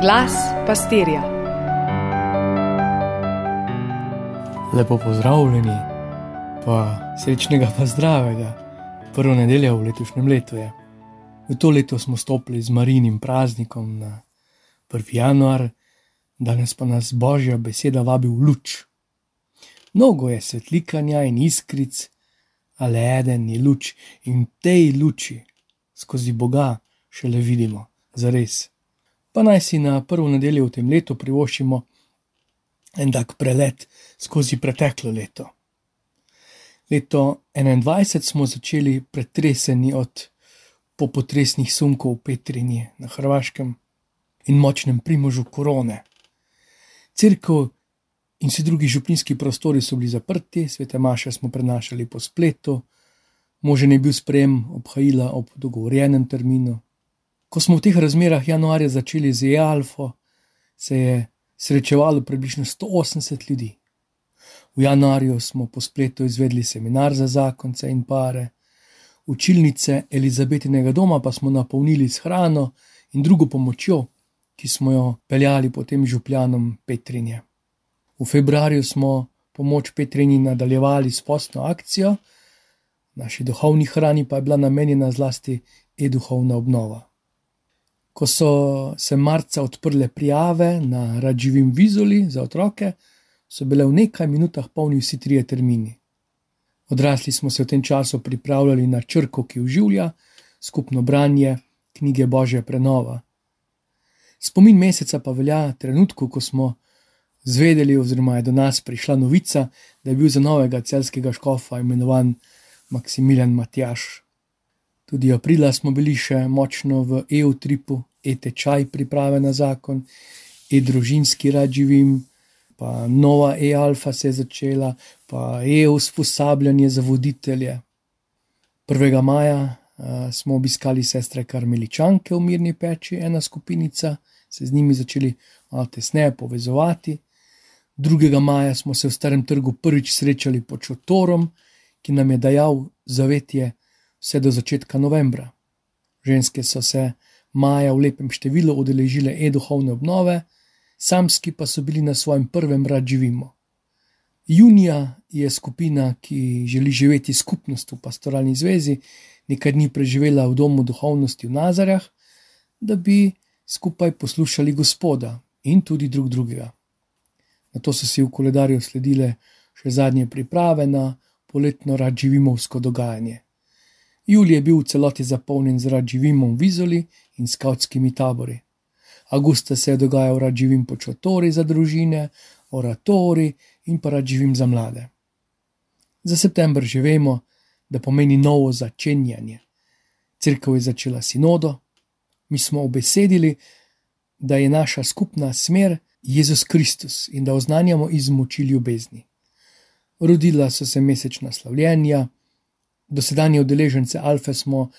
Glas pastirja. Lepo pozdravljeni, pa srečnega, pa zdravega. Prvo nedeljo v letošnjem letu je. V to leto smo stopili z marinim praznikom na 1. januar, danes pa nas božja beseda vabi v luč. Mnogo je svetlikanja in iskric, ali eden je luč in tej luči skozi Boga šele vidimo, za res. Pa naj si na prvo nedeljo v tem letu privoščimo en tak prelet skozi preteklo leto. Leto 2021 smo začeli pretreseni od popotresnih sunkov v Petrinji na Hrvaškem in močnem primožu korone. Cerkev in vsi drugi župnijski prostori so bili zaprti, svete maše smo prenašali po spletu, možen je bil sprejem obhajila ob dogovorjenem terminu. Ko smo v teh razmerah januarja začeli z E-Alfo, se je srečevalo približno 180 ljudi. V januarju smo po spletu izvedli seminar za zakonce in pare, učilnice Elizabetinega doma pa smo napolnili s hrano in drugo pomočjo, ki smo jo peljali potem župljanom Petrinje. V februarju smo pomoč Petrini nadaljevali s postno akcijo, naši duhovni hrani pa je bila namenjena zlasti e-duhovna obnova. Ko so se marca odprle prijave na Radživim Vizoli za otroke, so bile v nekaj minutah polni vsi trije termini. Odrasli smo se v tem času pripravljali na črko, ki uživlja, skupno branje, knjige Božja prenova. Spomin meseca pa velja trenutku, ko smo zvedeli, oziroma je do nas prišla novica, da je bil za novega celskega škofa imenovan Maksimilijan Matjaš. Tudi aprila smo bili še močno v EU-tripu, e-tečaj priprave na zakon, e-družinski rad živim, pa nova e-alfa se je začela, pa e-usposabljanje za voditelje. 1. maja uh, smo obiskali sestre Karmeličanke v Mirni peči, ena skupinica, se z njimi začeli malo tesneje povezovati. 2. maja smo se v Starem trgu prvič srečali pod Čotorom, ki nam je dajal zavetje vse do začetka novembra. Ženske so se maja v lepem številu udeležile e-duhovne obnove, samski pa so bili na svojem prvem rad živimo. Junija je skupina, ki želi živeti skupnost v pastoralni zvezi, nekaj dni preživela v domu duhovnosti v Nazarah, da bi skupaj poslušali Gospoda in tudi drug drugega. Na to so si v koledarju sledile še zadnje priprave na poletno radživimovsko dogajanje. Julij je bil v celoti zapolnjen z radživimom vizoli in skautskimi tabori. Augusta se je dogajal radživim počotori za družine, oratori in pa radživim za mlade. Za september že vemo, da pomeni novo začenjanje. Cerkev je začela sinodo, mi smo obesedili, da je naša skupna smer Jezus Kristus in da oznanjamo iz moči ljubezni. Rodila so se mesečna slavljenja, dosedanje udeležence Alfe smo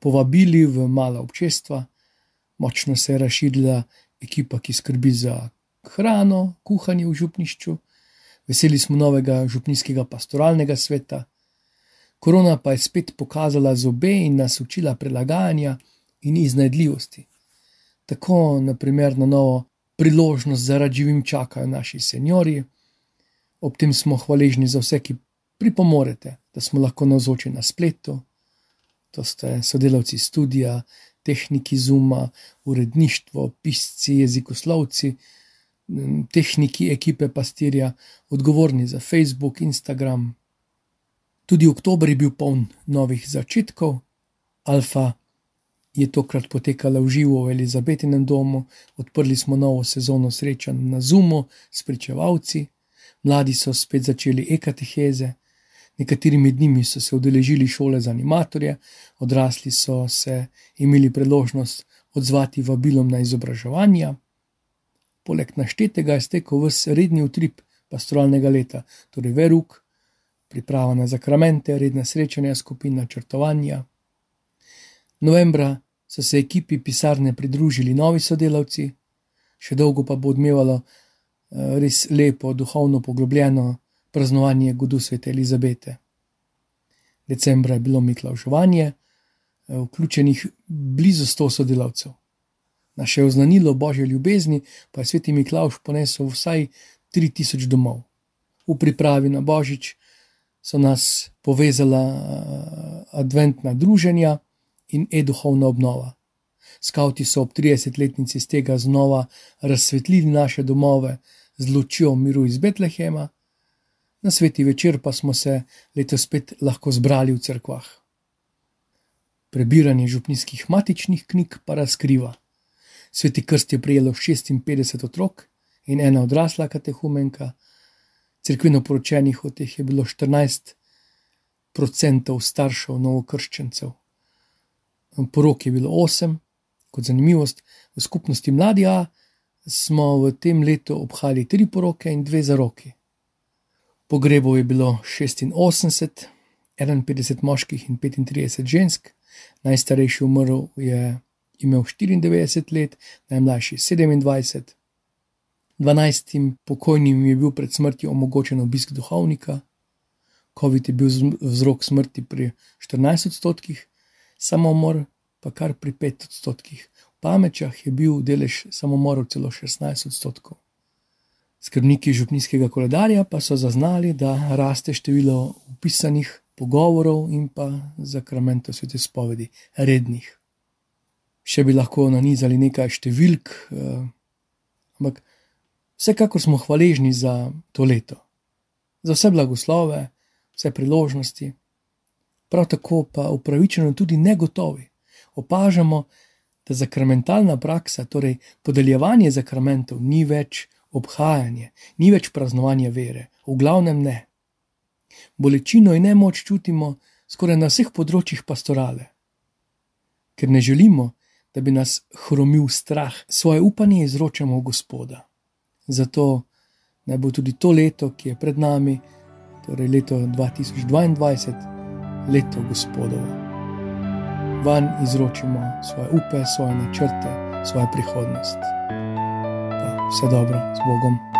povabili v mala občestva, močno se je razširila ekipa, ki skrbi za hrano, kuhanje v župnišču, veseli smo novega župnijskega pastoralnega sveta. Korona pa je spet pokazala zobe in nas učila prilagajanja in iznajdljivosti. Tako, naprimer, na novo priložnost za radživim čakajo naši seniori. Ob tem smo hvaležni za vse, ki pripomorete, da smo lahko navzoči na spletu. To ste sodelavci študija, tehniki Zuma, uredništvo, pisci, jezikoslovci, tehniki ekipe pastirja, odgovorni za Facebook, Instagram. Tudi oktober je bil poln novih začetkov, Alfa je tokrat potekala v živo v Elizabetinem domu, odprli smo novo sezono srečanj na Zumu s pričevalci, mladi so spet začeli ekateheze, nekateri med njimi so se udeležili šole za animatorje, odrasli so se imeli priložnost odzvati vabilom na izobraževanja. Poleg naštetega je stekel vse redni utrip pastoralnega leta, torej veruk, priprava na zakramente, redna srečanja skupin načrtovanja. Novembra so se ekipi pisarne pridružili novi sodelavci, še dolgo pa bo odmevalo eh, res lepo, duhovno poglobljeno praznovanje Gudu svete Elizabete. Decembra je bilo miklavžovanje, eh, vključenih blizu 100 sodelavcev. Naše oznanilo božje ljubezni pa je sveti Miklaš ponesel vsaj 3000 domov. V pripravi na božič so nas povezala eh, adventna druženja in e-duhovna obnova. Skauti so ob 30-letnici z tega znova razsvetlili naše domove z lučjo miru iz Betlehema, na sveti večer pa smo se letos spet lahko zbrali v cerkvah. Prebiranje župnijskih matičnih knjig pa razkriva. Sveti krst je prijelo 56 otrok in ena odrasla katehumenka, crkveno poročenih od teh je bilo 14 odstotkov staršev novokrščencev. Porok je bilo 8, kot zanimivost, v skupnosti mladija smo v tem letu obhajali tri poroke in dve zaroki. Pogrebov je bilo 86, 51 moških in 35 žensk, najstarejši umrl je imel 94 let, najmlajši 27. 12 pokojnim je bil pred smrtjo omogočen obisk duhovnika, COVID je bil vzrok smrti pri 14 odstotkih, samomor pa kar pri 5 odstotkih. V Pamečah je bil delež samomorov celo 16 odstotkov. Skrbniki župnijskega koledarja pa so zaznali, da raste število upisanih pogovorov in pa zakramentov svete spovedi, rednih. Še bi lahko nanizali nekaj številk, eh, ampak vsekakor smo hvaležni za to leto, za vse blagoslove, vse priložnosti, prav tako pa upravičeno tudi negotovi. Opažamo, da zakramentalna praksa, torej podeljevanje zakramentov, ni več obhajanje, ni več praznovanje vere, v glavnem ne. Bolečino in nemoč čutimo skoraj na vseh področjih pastorale. Ker ne želimo, da bi nas hromil strah, svoje upanje izročamo v Gospoda. Zato naj bo tudi to leto, ki je pred nami, torej leto 2022, leto Gospodovo. Van izročimo svoje upe, svoje načrte, svojo prihodnost. Sa dobro, s Bogom.